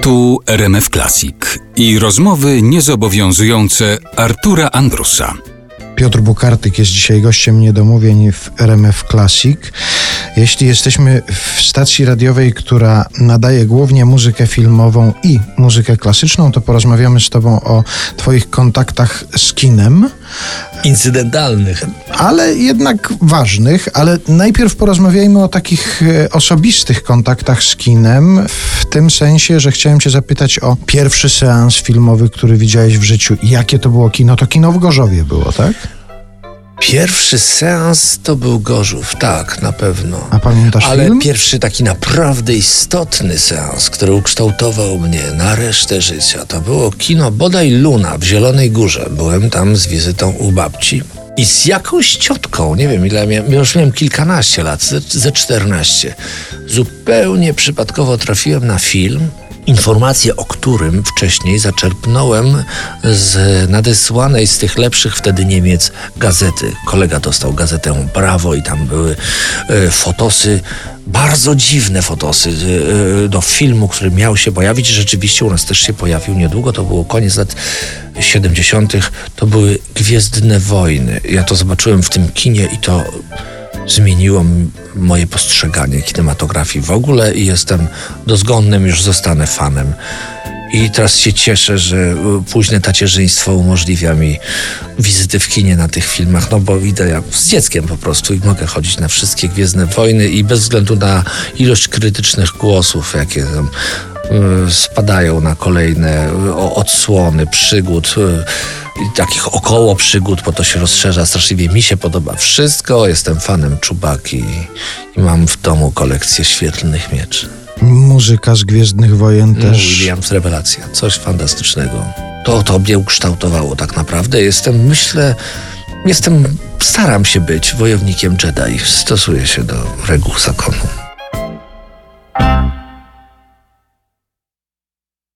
Tu RMF Classic i rozmowy niezobowiązujące Artura Andrusa. Piotr Bukartyk jest dzisiaj gościem niedomówień w RMF Classic. Jeśli jesteśmy w stacji radiowej, która nadaje głównie muzykę filmową i muzykę klasyczną, to porozmawiamy z Tobą o Twoich kontaktach z kinem. Incydentalnych. Ale jednak ważnych, ale najpierw porozmawiajmy o takich e, osobistych kontaktach z kinem, w tym sensie, że chciałem Cię zapytać o pierwszy seans filmowy, który widziałeś w życiu. Jakie to było kino? To kino w Gorzowie było, tak? Pierwszy seans to był Gorzów, tak, na pewno. A pamiętasz Ale film? pierwszy taki naprawdę istotny seans, który ukształtował mnie na resztę życia, to było kino bodaj Luna w Zielonej Górze. Byłem tam z wizytą u babci. I z jakąś ciotką, nie wiem ile miałem, już miałem kilkanaście lat, ze, ze 14. Zupełnie przypadkowo trafiłem na film, informacje o którym wcześniej zaczerpnąłem z nadesłanej z tych lepszych wtedy Niemiec gazety. Kolega dostał gazetę Brawo i tam były e, fotosy, bardzo dziwne fotosy e, do filmu, który miał się pojawić. Rzeczywiście u nas też się pojawił niedługo, to było koniec lat 70. To były Gwiezdne Wojny. Ja to zobaczyłem w tym kinie i to zmieniło moje postrzeganie kinematografii w ogóle i jestem dozgonnym, już zostanę fanem. I teraz się cieszę, że późne tacierzyństwo umożliwia mi wizyty w kinie na tych filmach, no bo idę jak z dzieckiem po prostu i mogę chodzić na wszystkie Gwiezdne Wojny i bez względu na ilość krytycznych głosów, jakie tam y, spadają na kolejne y, odsłony przygód, y, takich około przygód, bo to się rozszerza straszliwie. Mi się podoba wszystko, jestem fanem Czubaki i mam w domu kolekcję świetlnych mieczy. Muzyka z Gwiezdnych Wojen Też. też. Williams rewelacja, coś fantastycznego. To to mnie ukształtowało tak naprawdę. Jestem, myślę, jestem, staram się być wojownikiem Jedi. Stosuję się do reguł zakonu.